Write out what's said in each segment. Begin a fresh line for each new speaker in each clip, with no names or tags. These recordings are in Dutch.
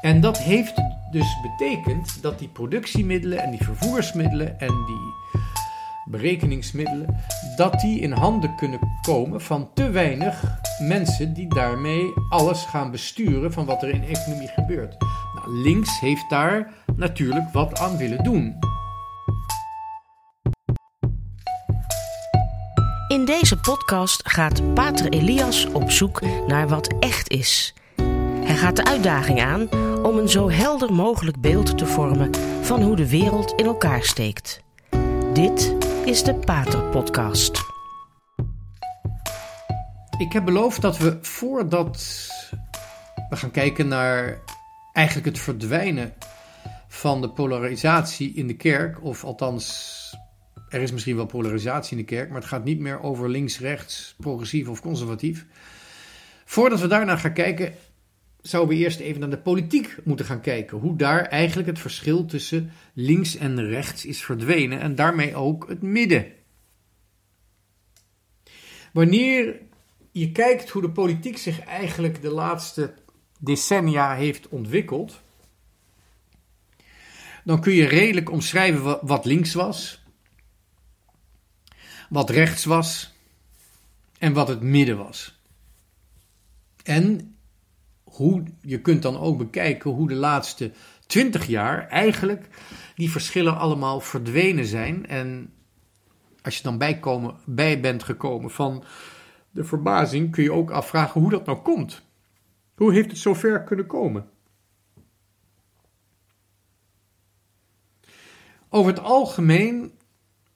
En dat heeft dus betekend dat die productiemiddelen en die vervoersmiddelen en die berekeningsmiddelen, dat die in handen kunnen komen van te weinig mensen die daarmee alles gaan besturen van wat er in de economie gebeurt. Nou, links heeft daar natuurlijk wat aan willen doen.
In deze podcast gaat Pater Elias op zoek naar wat echt is. Hij gaat de uitdaging aan om een zo helder mogelijk beeld te vormen van hoe de wereld in elkaar steekt. Dit is de Pater Podcast.
Ik heb beloofd dat we voordat we gaan kijken naar eigenlijk het verdwijnen van de polarisatie in de kerk, of althans, er is misschien wel polarisatie in de kerk, maar het gaat niet meer over links, rechts, progressief of conservatief. Voordat we daarna gaan kijken, zouden we eerst even naar de politiek moeten gaan kijken. Hoe daar eigenlijk het verschil tussen links en rechts is verdwenen en daarmee ook het midden. Wanneer je kijkt hoe de politiek zich eigenlijk de laatste decennia heeft ontwikkeld, dan kun je redelijk omschrijven wat links was, wat rechts was en wat het midden was. En hoe, je kunt dan ook bekijken hoe de laatste twintig jaar eigenlijk die verschillen allemaal verdwenen zijn. En als je dan bijkomen, bij bent gekomen van de verbazing, kun je ook afvragen hoe dat nou komt. Hoe heeft het zover kunnen komen? Over het algemeen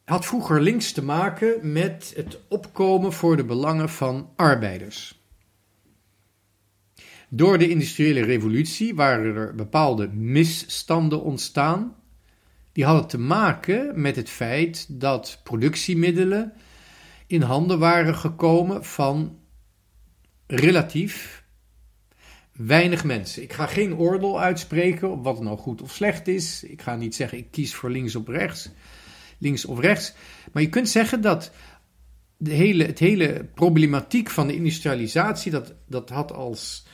had vroeger links te maken met het opkomen voor de belangen van arbeiders. Door de industriële revolutie waren er bepaalde misstanden ontstaan. Die hadden te maken met het feit dat productiemiddelen in handen waren gekomen van relatief weinig mensen. Ik ga geen oordeel uitspreken op wat nou goed of slecht is. Ik ga niet zeggen ik kies voor links of rechts, links of rechts. Maar je kunt zeggen dat de hele, het hele problematiek van de industrialisatie, dat, dat had als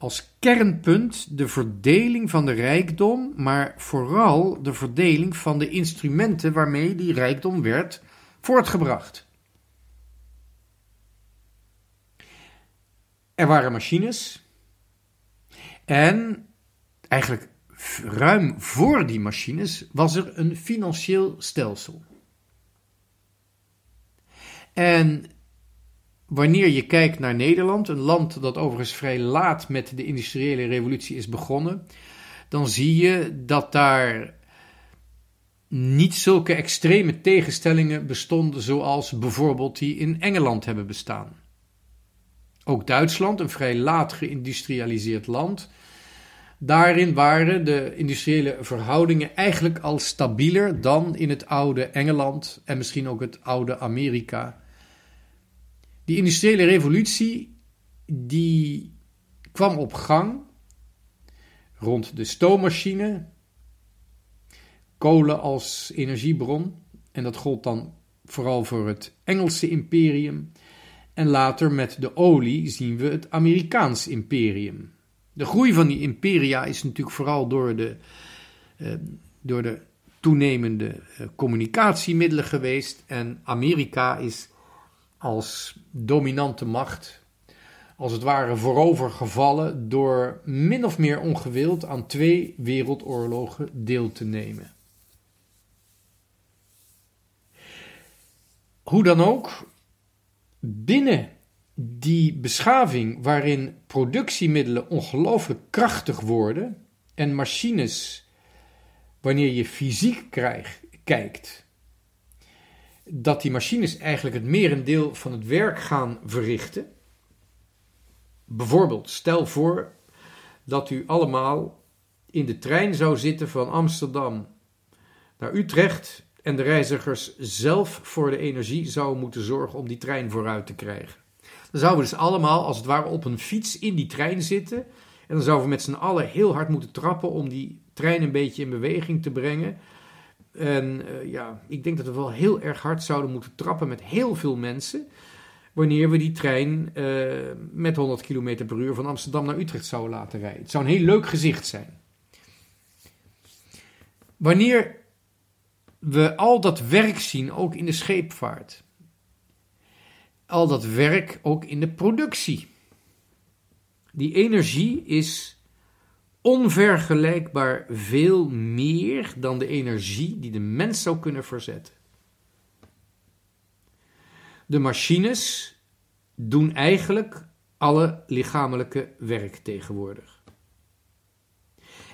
als kernpunt de verdeling van de rijkdom, maar vooral de verdeling van de instrumenten waarmee die rijkdom werd voortgebracht. Er waren machines en eigenlijk ruim voor die machines was er een financieel stelsel. En Wanneer je kijkt naar Nederland, een land dat overigens vrij laat met de industriële revolutie is begonnen, dan zie je dat daar niet zulke extreme tegenstellingen bestonden zoals bijvoorbeeld die in Engeland hebben bestaan. Ook Duitsland, een vrij laat geïndustrialiseerd land, daarin waren de industriële verhoudingen eigenlijk al stabieler dan in het oude Engeland en misschien ook het oude Amerika die industriële revolutie die kwam op gang rond de stoommachine, kolen als energiebron. En dat gold dan vooral voor het Engelse imperium. En later met de olie zien we het Amerikaans imperium. De groei van die imperia is natuurlijk vooral door de, eh, door de toenemende eh, communicatiemiddelen geweest. En Amerika is als dominante macht, als het ware voorovergevallen door min of meer ongewild aan twee wereldoorlogen deel te nemen. Hoe dan ook, binnen die beschaving waarin productiemiddelen ongelooflijk krachtig worden en machines, wanneer je fysiek kijkt, dat die machines eigenlijk het merendeel van het werk gaan verrichten. Bijvoorbeeld, stel voor dat u allemaal in de trein zou zitten van Amsterdam naar Utrecht en de reizigers zelf voor de energie zouden moeten zorgen om die trein vooruit te krijgen. Dan zouden we dus allemaal als het ware op een fiets in die trein zitten en dan zouden we met z'n allen heel hard moeten trappen om die trein een beetje in beweging te brengen. En uh, ja, ik denk dat we wel heel erg hard zouden moeten trappen met heel veel mensen. wanneer we die trein uh, met 100 km per uur van Amsterdam naar Utrecht zouden laten rijden. Het zou een heel leuk gezicht zijn. Wanneer we al dat werk zien, ook in de scheepvaart, al dat werk ook in de productie. Die energie is onvergelijkbaar veel meer dan de energie die de mens zou kunnen verzetten. De machines doen eigenlijk alle lichamelijke werk tegenwoordig.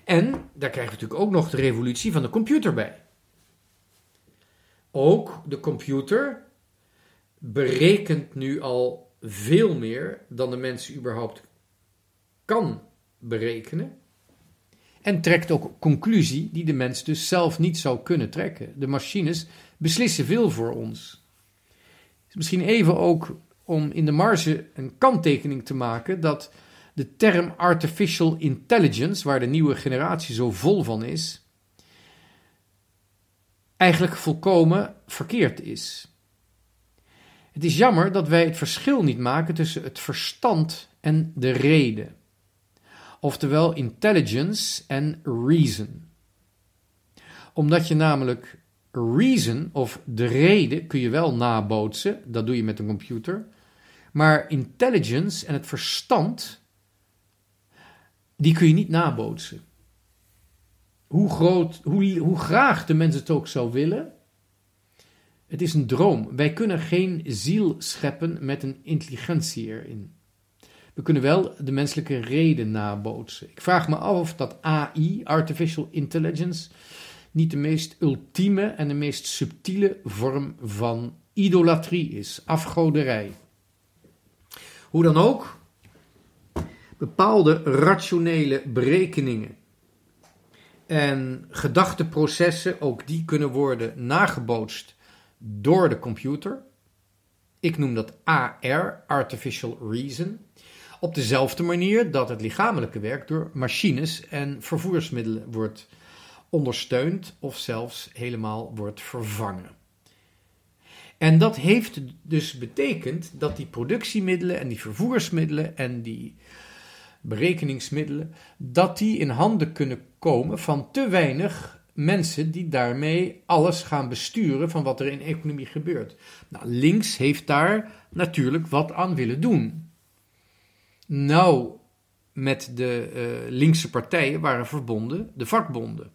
En daar krijg je natuurlijk ook nog de revolutie van de computer bij. Ook de computer berekent nu al veel meer dan de mens überhaupt kan berekenen. En trekt ook conclusie die de mens dus zelf niet zou kunnen trekken. De machines beslissen veel voor ons. Misschien even ook om in de marge een kanttekening te maken dat de term artificial intelligence, waar de nieuwe generatie zo vol van is, eigenlijk volkomen verkeerd is. Het is jammer dat wij het verschil niet maken tussen het verstand en de reden. Oftewel intelligence en reason. Omdat je namelijk reason of de reden kun je wel nabootsen, dat doe je met een computer. Maar intelligence en het verstand, die kun je niet nabootsen. Hoe, groot, hoe, hoe graag de mens het ook zou willen, het is een droom. Wij kunnen geen ziel scheppen met een intelligentie erin. We kunnen wel de menselijke reden nabootsen. Ik vraag me af of dat AI, Artificial Intelligence, niet de meest ultieme en de meest subtiele vorm van idolatrie is, afgoderij. Hoe dan ook, bepaalde rationele berekeningen en gedachteprocessen, ook die kunnen worden nagebootst door de computer. Ik noem dat AR, Artificial Reason. Op dezelfde manier dat het lichamelijke werk door machines en vervoersmiddelen wordt ondersteund of zelfs helemaal wordt vervangen. En dat heeft dus betekend dat die productiemiddelen en die vervoersmiddelen en die berekeningsmiddelen, dat die in handen kunnen komen van te weinig mensen die daarmee alles gaan besturen van wat er in economie gebeurt. Nou, links heeft daar natuurlijk wat aan willen doen. Nou, met de uh, linkse partijen waren verbonden de vakbonden.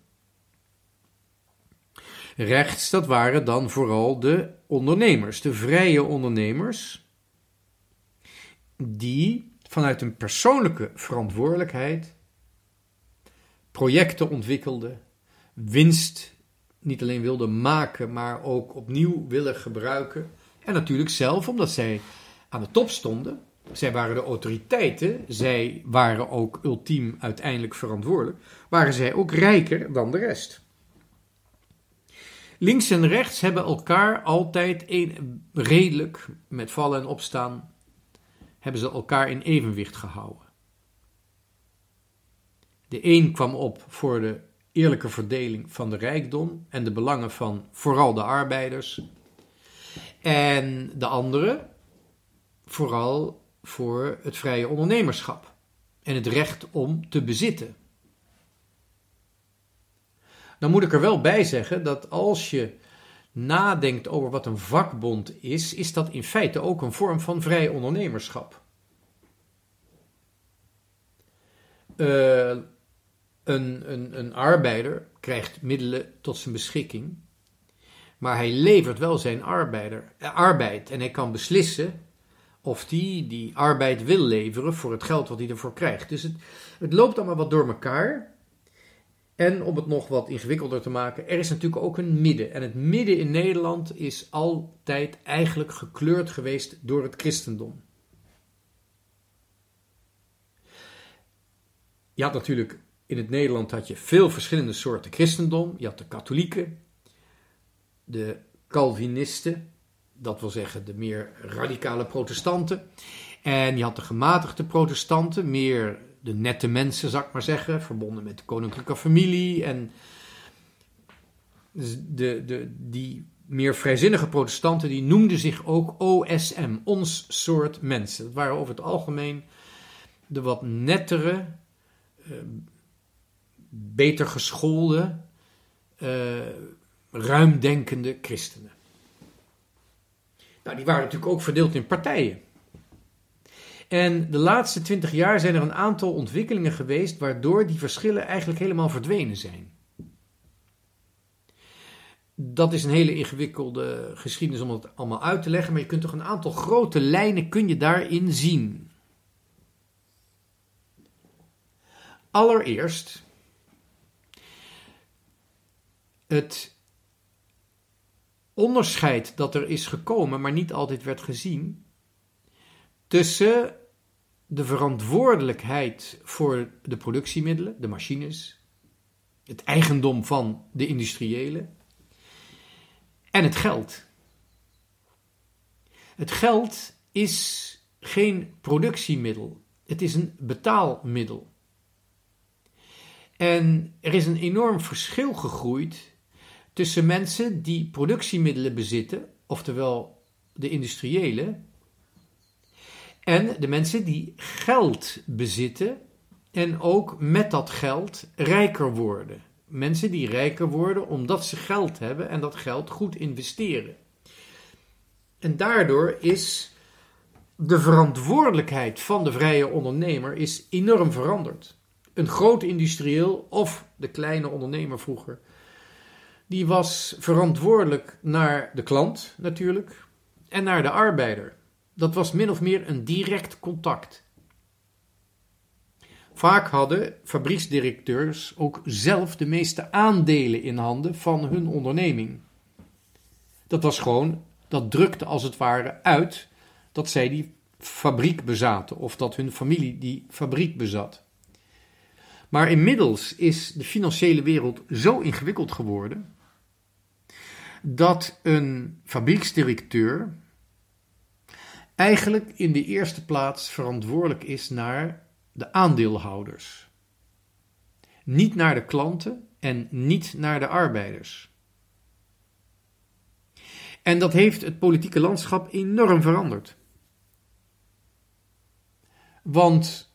Rechts, dat waren dan vooral de ondernemers, de vrije ondernemers, die vanuit een persoonlijke verantwoordelijkheid projecten ontwikkelden, winst niet alleen wilden maken, maar ook opnieuw willen gebruiken. En natuurlijk zelf, omdat zij aan de top stonden, zij waren de autoriteiten, zij waren ook ultiem uiteindelijk verantwoordelijk, waren zij ook rijker dan de rest. Links en rechts hebben elkaar altijd een, redelijk, met vallen en opstaan, hebben ze elkaar in evenwicht gehouden. De een kwam op voor de eerlijke verdeling van de rijkdom en de belangen van vooral de arbeiders. En de andere vooral voor het vrije ondernemerschap en het recht om te bezitten. Dan moet ik er wel bij zeggen dat als je nadenkt over wat een vakbond is, is dat in feite ook een vorm van vrij ondernemerschap. Uh, een, een, een arbeider krijgt middelen tot zijn beschikking, maar hij levert wel zijn arbeider, eh, arbeid en hij kan beslissen of hij die arbeid wil leveren voor het geld wat hij ervoor krijgt. Dus het, het loopt allemaal wat door elkaar. En om het nog wat ingewikkelder te maken, er is natuurlijk ook een midden. En het midden in Nederland is altijd eigenlijk gekleurd geweest door het christendom. Je had natuurlijk in het Nederland had je veel verschillende soorten christendom. Je had de katholieken, de Calvinisten, dat wil zeggen de meer radicale protestanten. En je had de gematigde protestanten, meer de nette mensen, zou ik maar zeggen, verbonden met de koninklijke familie. En de, de, die meer vrijzinnige protestanten, die noemden zich ook OSM, ons soort mensen. Dat waren over het algemeen de wat nettere, uh, beter geschoolde, uh, ruimdenkende christenen. Nou, die waren natuurlijk ook verdeeld in partijen. En de laatste twintig jaar zijn er een aantal ontwikkelingen geweest waardoor die verschillen eigenlijk helemaal verdwenen zijn. Dat is een hele ingewikkelde geschiedenis om het allemaal uit te leggen, maar je kunt toch een aantal grote lijnen kun je daarin zien. Allereerst het onderscheid dat er is gekomen, maar niet altijd werd gezien, tussen de verantwoordelijkheid voor de productiemiddelen, de machines, het eigendom van de industriëlen en het geld. Het geld is geen productiemiddel, het is een betaalmiddel. En er is een enorm verschil gegroeid tussen mensen die productiemiddelen bezitten, oftewel de industriëlen, en de mensen die geld bezitten en ook met dat geld rijker worden. Mensen die rijker worden omdat ze geld hebben en dat geld goed investeren. En daardoor is de verantwoordelijkheid van de vrije ondernemer is enorm veranderd. Een groot industrieel of de kleine ondernemer vroeger, die was verantwoordelijk naar de klant natuurlijk en naar de arbeider. Dat was min of meer een direct contact. Vaak hadden fabrieksdirecteurs ook zelf de meeste aandelen in handen van hun onderneming. Dat was gewoon, dat drukte als het ware uit dat zij die fabriek bezaten of dat hun familie die fabriek bezat. Maar inmiddels is de financiële wereld zo ingewikkeld geworden dat een fabrieksdirecteur eigenlijk in de eerste plaats verantwoordelijk is naar de aandeelhouders. Niet naar de klanten en niet naar de arbeiders. En dat heeft het politieke landschap enorm veranderd. Want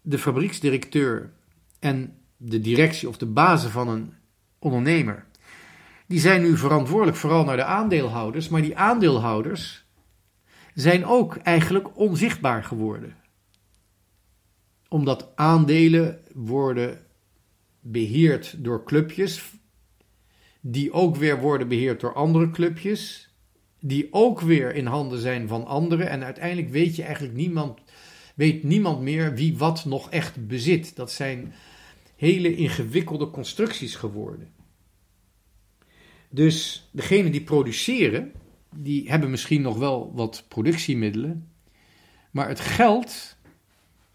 de fabrieksdirecteur en de directie of de bazen van een ondernemer, die zijn nu verantwoordelijk vooral naar de aandeelhouders, maar die aandeelhouders zijn ook eigenlijk onzichtbaar geworden. Omdat aandelen worden beheerd door clubjes, die ook weer worden beheerd door andere clubjes, die ook weer in handen zijn van anderen. En uiteindelijk weet je eigenlijk niemand, weet niemand meer wie wat nog echt bezit. Dat zijn hele ingewikkelde constructies geworden. Dus degene die produceren, die hebben misschien nog wel wat productiemiddelen, maar het geld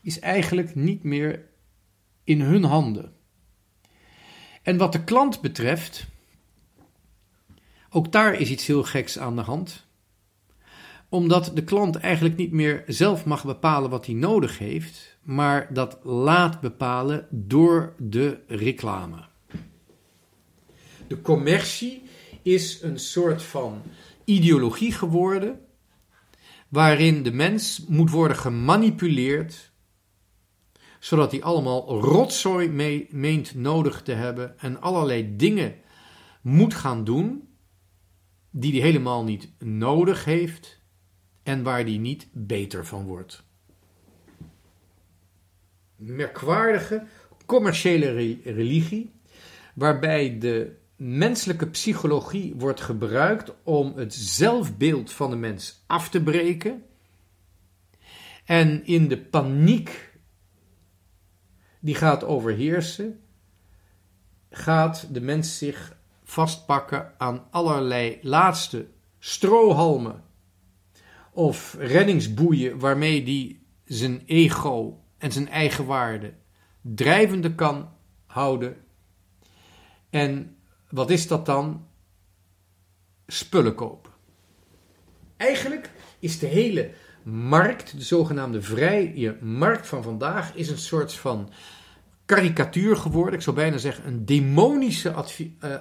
is eigenlijk niet meer in hun handen. En wat de klant betreft, ook daar is iets heel geks aan de hand. Omdat de klant eigenlijk niet meer zelf mag bepalen wat hij nodig heeft, maar dat laat bepalen door de reclame. De commercie is een soort van ideologie geworden waarin de mens moet worden gemanipuleerd zodat hij allemaal rotzooi mee, meent nodig te hebben en allerlei dingen moet gaan doen die hij helemaal niet nodig heeft en waar hij niet beter van wordt. Merkwaardige commerciële religie, waarbij de menselijke psychologie wordt gebruikt om het zelfbeeld van de mens af te breken. En in de paniek die gaat overheersen, gaat de mens zich vastpakken aan allerlei laatste strohalmen of reddingsboeien waarmee die zijn ego en zijn eigen waarde drijvende kan houden. En wat is dat dan? Spullen kopen. Eigenlijk is de hele markt, de zogenaamde vrije markt van vandaag, is een soort van karikatuur geworden, ik zou bijna zeggen een demonische uh, uh,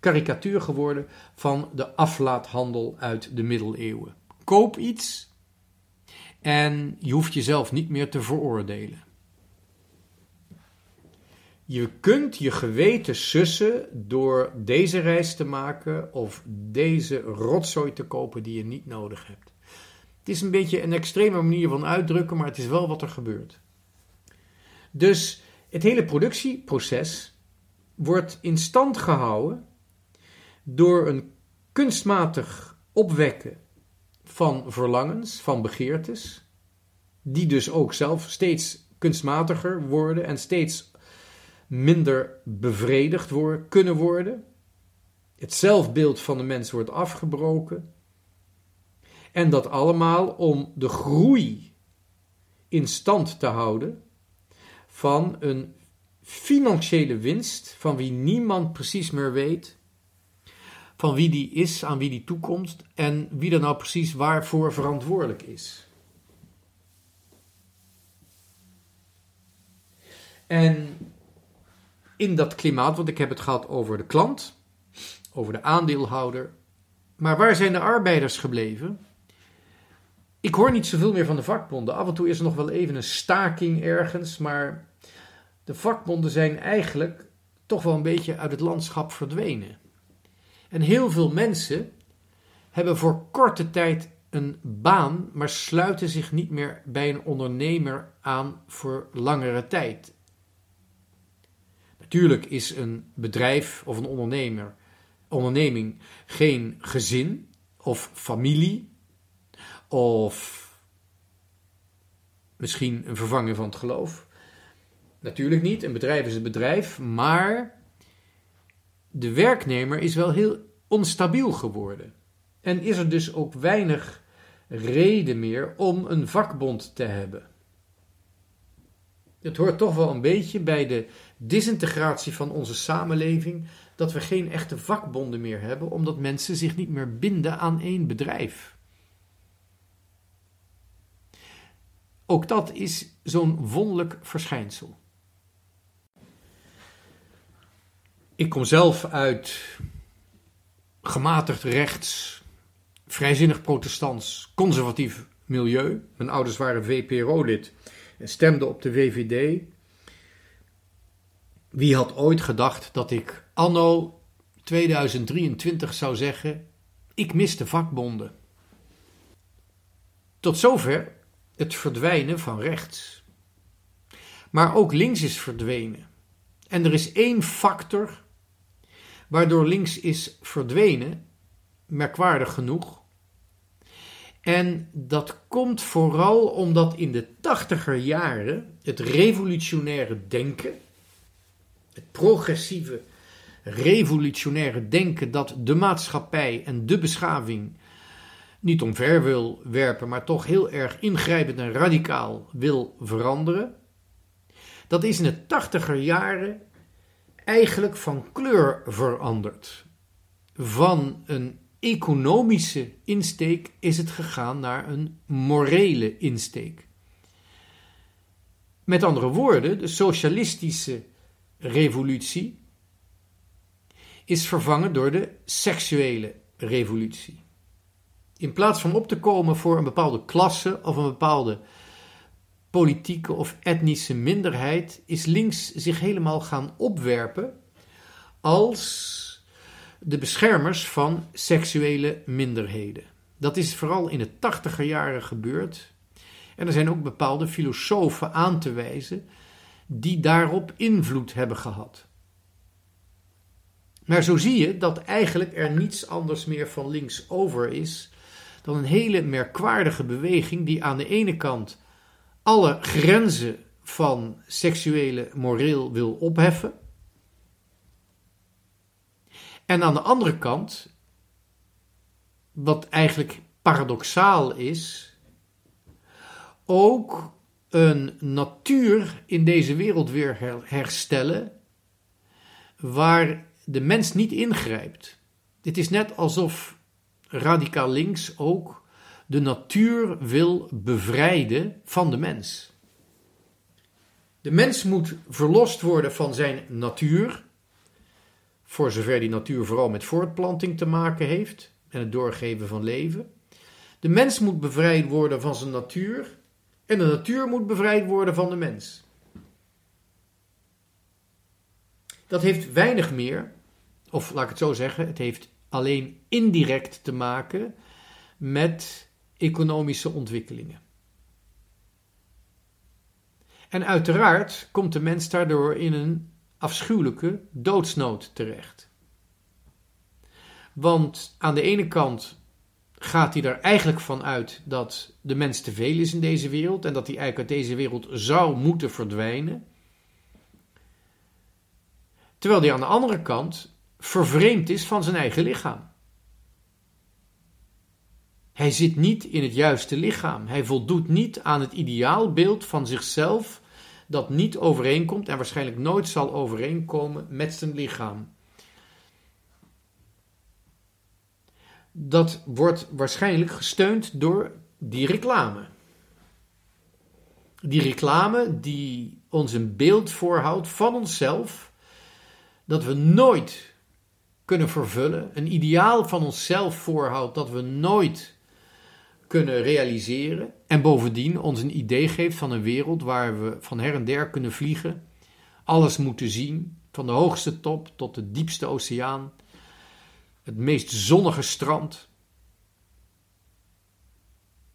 karikatuur geworden van de aflaathandel uit de middeleeuwen. Koop iets en je hoeft jezelf niet meer te veroordelen. Je kunt je geweten sussen door deze reis te maken of deze rotzooi te kopen die je niet nodig hebt. Het is een beetje een extreme manier van uitdrukken, maar het is wel wat er gebeurt. Dus het hele productieproces wordt in stand gehouden door een kunstmatig opwekken van verlangens, van begeertes, die dus ook zelf steeds kunstmatiger worden en steeds minder bevredigd worden, kunnen worden. Het zelfbeeld van de mens wordt afgebroken. En dat allemaal om de groei in stand te houden van een financiële winst van wie niemand precies meer weet van wie die is, aan wie die toekomt en wie er nou precies waarvoor verantwoordelijk is. En in dat klimaat, want ik heb het gehad over de klant, over de aandeelhouder, maar waar zijn de arbeiders gebleven? Ik hoor niet zoveel meer van de vakbonden. Af en toe is er nog wel even een staking ergens, maar de vakbonden zijn eigenlijk toch wel een beetje uit het landschap verdwenen. En heel veel mensen hebben voor korte tijd een baan, maar sluiten zich niet meer bij een ondernemer aan voor langere tijd. Natuurlijk is een bedrijf of een ondernemer, onderneming geen gezin of familie of misschien een vervanging van het geloof. Natuurlijk niet, een bedrijf is een bedrijf, maar de werknemer is wel heel onstabiel geworden. En is er dus ook weinig reden meer om een vakbond te hebben. Het hoort toch wel een beetje bij de disintegratie van onze samenleving dat we geen echte vakbonden meer hebben, omdat mensen zich niet meer binden aan één bedrijf. Ook dat is zo'n wonderlijk verschijnsel. Ik kom zelf uit gematigd rechts, vrijzinnig protestants, conservatief milieu. Mijn ouders waren VPRO-lid en stemden op de VVD. Wie had ooit gedacht dat ik anno 2023 zou zeggen: ik mis de vakbonden. Tot zover het verdwijnen van rechts. Maar ook links is verdwenen. En er is één factor waardoor links is verdwenen, merkwaardig genoeg. En dat komt vooral omdat in de tachtiger jaren het revolutionaire denken, het progressieve revolutionaire denken dat de maatschappij en de beschaving niet omver wil werpen, maar toch heel erg ingrijpend en radicaal wil veranderen. Dat is in de tachtiger jaren eigenlijk van kleur veranderd. Van een economische insteek is het gegaan naar een morele insteek. Met andere woorden, de socialistische revolutie is vervangen door de seksuele revolutie. In plaats van op te komen voor een bepaalde klasse of een bepaalde politieke of etnische minderheid is links zich helemaal gaan opwerpen als de beschermers van seksuele minderheden. Dat is vooral in de tachtiger jaren gebeurd. En er zijn ook bepaalde filosofen aan te wijzen die daarop invloed hebben gehad. Maar zo zie je dat eigenlijk er niets anders meer van links over is dan een hele merkwaardige beweging die aan de ene kant alle grenzen van seksuele moreel wil opheffen. En aan de andere kant, wat eigenlijk paradoxaal is, ook een natuur in deze wereld weer herstellen waar de mens niet ingrijpt. Dit is net alsof radicaal links ook de natuur wil bevrijden van de mens. De mens moet verlost worden van zijn natuur, voor zover die natuur vooral met voortplanting te maken heeft en het doorgeven van leven. De mens moet bevrijd worden van zijn natuur en de natuur moet bevrijd worden van de mens. Dat heeft weinig meer, of laat ik het zo zeggen, het heeft alleen indirect te maken met economische ontwikkelingen. En uiteraard komt de mens daardoor in een afschuwelijke doodsnood terecht. Want aan de ene kant gaat hij er eigenlijk van uit dat de mens te veel is in deze wereld en dat hij eigenlijk uit deze wereld zou moeten verdwijnen. Terwijl hij aan de andere kant vervreemd is van zijn eigen lichaam. Hij zit niet in het juiste lichaam. Hij voldoet niet aan het ideaalbeeld van zichzelf dat niet overeenkomt en waarschijnlijk nooit zal overeenkomen met zijn lichaam. Dat wordt waarschijnlijk gesteund door die reclame. Die reclame die ons een beeld voorhoudt van onszelf dat we nooit kunnen vervullen, een ideaal van onszelf voorhoudt dat we nooit kunnen realiseren. En bovendien ons een idee geeft van een wereld waar we van her en der kunnen vliegen, alles moeten zien, van de hoogste top tot de diepste oceaan, het meest zonnige strand.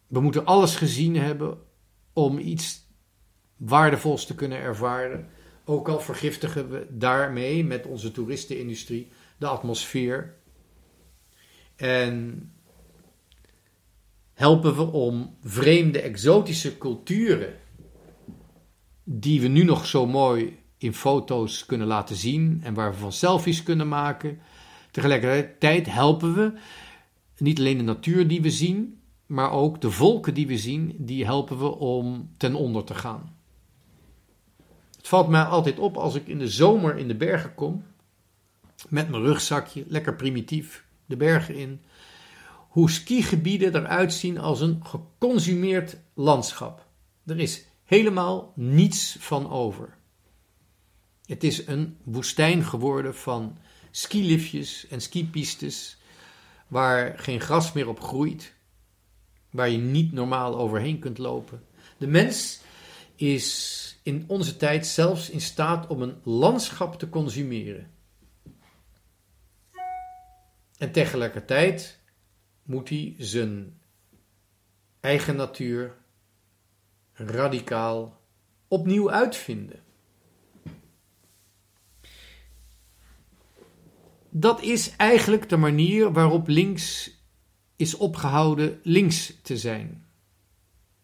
We moeten alles gezien hebben om iets waardevols te kunnen ervaren. Ook al vergiftigen we daarmee met onze toeristenindustrie de atmosfeer. En helpen we om vreemde, exotische culturen, die we nu nog zo mooi in foto's kunnen laten zien en waar we van selfies kunnen maken. Tegelijkertijd helpen we niet alleen de natuur die we zien, maar ook de volken die we zien, die helpen we om ten onder te gaan. Het valt mij altijd op als ik in de zomer in de bergen kom, met mijn rugzakje, lekker primitief, de bergen in hoe skigebieden eruit zien als een geconsumeerd landschap. Er is helemaal niets van over. Het is een woestijn geworden van skiliftjes en skipistes waar geen gras meer op groeit, waar je niet normaal overheen kunt lopen. De mens is in onze tijd zelfs in staat om een landschap te consumeren. En tegelijkertijd moet hij zijn eigen natuur radicaal opnieuw uitvinden. Dat is eigenlijk de manier waarop links is opgehouden links te zijn.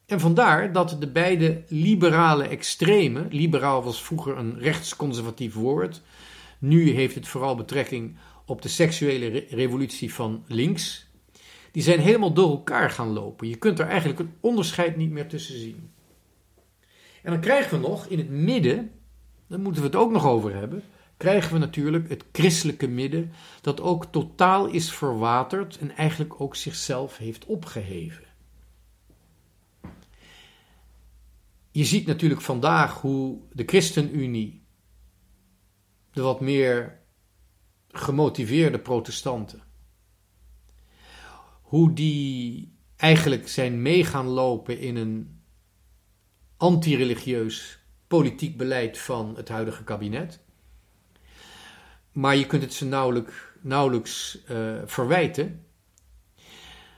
En vandaar dat de beide liberale extremen, liberaal was vroeger een rechtsconservatief woord, nu heeft het vooral betrekking op de seksuele revolutie van links, die zijn helemaal door elkaar gaan lopen. Je kunt er eigenlijk een onderscheid niet meer tussen zien. En dan krijgen we nog in het midden, daar moeten we het ook nog over hebben, krijgen we natuurlijk het christelijke midden, dat ook totaal is verwaterd en eigenlijk ook zichzelf heeft opgeheven. Je ziet natuurlijk vandaag hoe de ChristenUnie, de wat meer gemotiveerde protestanten, hoe die eigenlijk zijn meegaan lopen in een anti-religieus politiek beleid van het huidige kabinet. Maar je kunt het ze nauwelijks, nauwelijks uh, verwijten.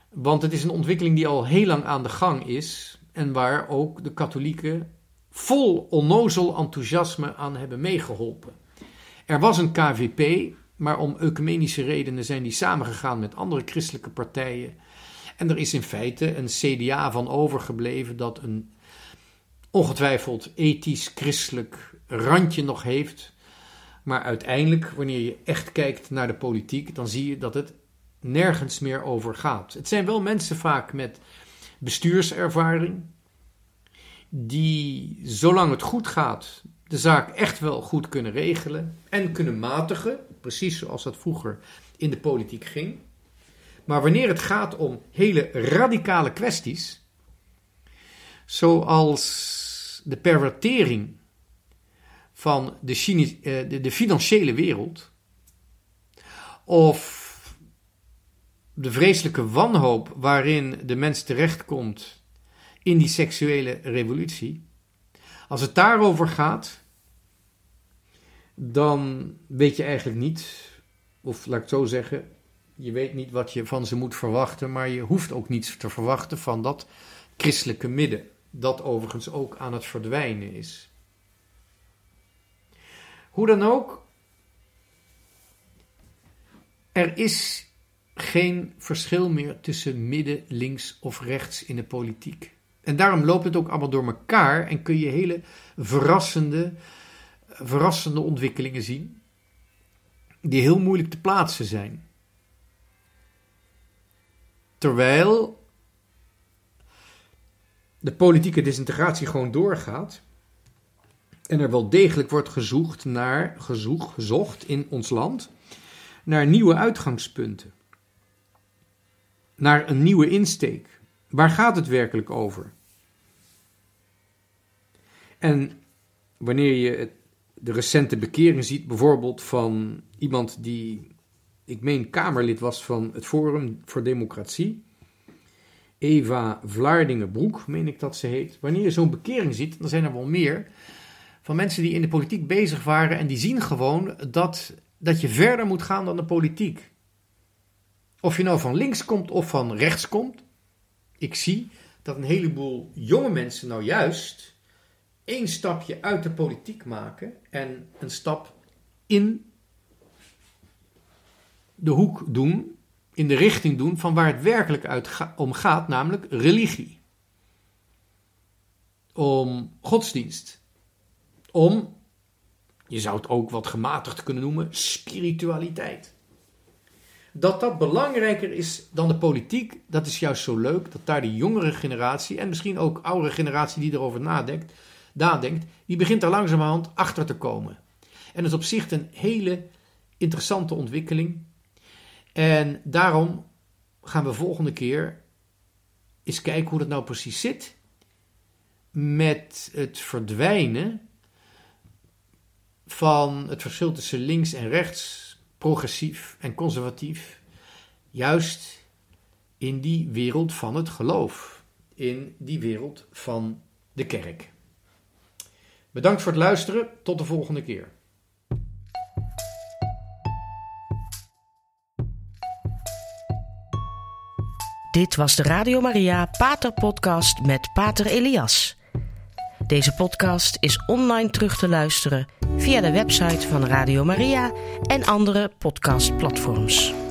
Want het is een ontwikkeling die al heel lang aan de gang is en waar ook de katholieken vol onnozel enthousiasme aan hebben meegeholpen. Er was een KVP maar om ecumenische redenen zijn die samengegaan met andere christelijke partijen. En er is in feite een CDA van overgebleven dat een ongetwijfeld ethisch-christelijk randje nog heeft. Maar uiteindelijk, wanneer je echt kijkt naar de politiek, dan zie je dat het nergens meer over gaat. Het zijn wel mensen vaak met bestuurservaring, die zolang het goed gaat, de zaak echt wel goed kunnen regelen en kunnen matigen, precies zoals dat vroeger in de politiek ging. Maar wanneer het gaat om hele radicale kwesties, zoals de pervertering van de, eh, de financiële wereld, of de vreselijke wanhoop waarin de mens terechtkomt in die seksuele revolutie, als het daarover gaat, dan weet je eigenlijk niet, of laat ik het zo zeggen, je weet niet wat je van ze moet verwachten, maar je hoeft ook niets te verwachten van dat christelijke midden, dat overigens ook aan het verdwijnen is. Hoe dan ook, er is geen verschil meer tussen midden, links of rechts in de politiek. En daarom loopt het ook allemaal door elkaar en kun je hele verrassende, verrassende ontwikkelingen zien, die heel moeilijk te plaatsen zijn. Terwijl de politieke disintegratie gewoon doorgaat en er wel degelijk wordt gezocht naar, gezocht, gezocht in ons land naar nieuwe uitgangspunten, naar een nieuwe insteek. Waar gaat het werkelijk over? En wanneer je de recente bekering ziet, bijvoorbeeld van iemand die, ik meen, Kamerlid was van het Forum voor Democratie, Eva Vlaardingen-Broek, meen ik dat ze heet. Wanneer je zo'n bekering ziet, dan zijn er wel meer van mensen die in de politiek bezig waren en die zien gewoon dat, dat je verder moet gaan dan de politiek. Of je nou van links komt of van rechts komt, ik zie dat een heleboel jonge mensen nou juist één stapje uit de politiek maken en een stap in de hoek doen, in de richting doen van waar het werkelijk om gaat, namelijk religie. Om godsdienst. Om, je zou het ook wat gematigd kunnen noemen, spiritualiteit. Dat dat belangrijker is dan de politiek, dat is juist zo leuk. Dat daar de jongere generatie en misschien ook oudere generatie die erover nadenkt, nadenkt die begint er langzamerhand achter te komen. En dat is op zich een hele interessante ontwikkeling. En daarom gaan we volgende keer eens kijken hoe dat nou precies zit met het verdwijnen van het verschil tussen links en rechts, progressief en conservatief, juist in die wereld van het geloof, in die wereld van de kerk. Bedankt voor het luisteren, tot de volgende keer.
Dit was de Radio Maria Pater Podcast met Pater Elias. Deze podcast is online terug te luisteren via de website van Radio Maria en andere podcastplatforms.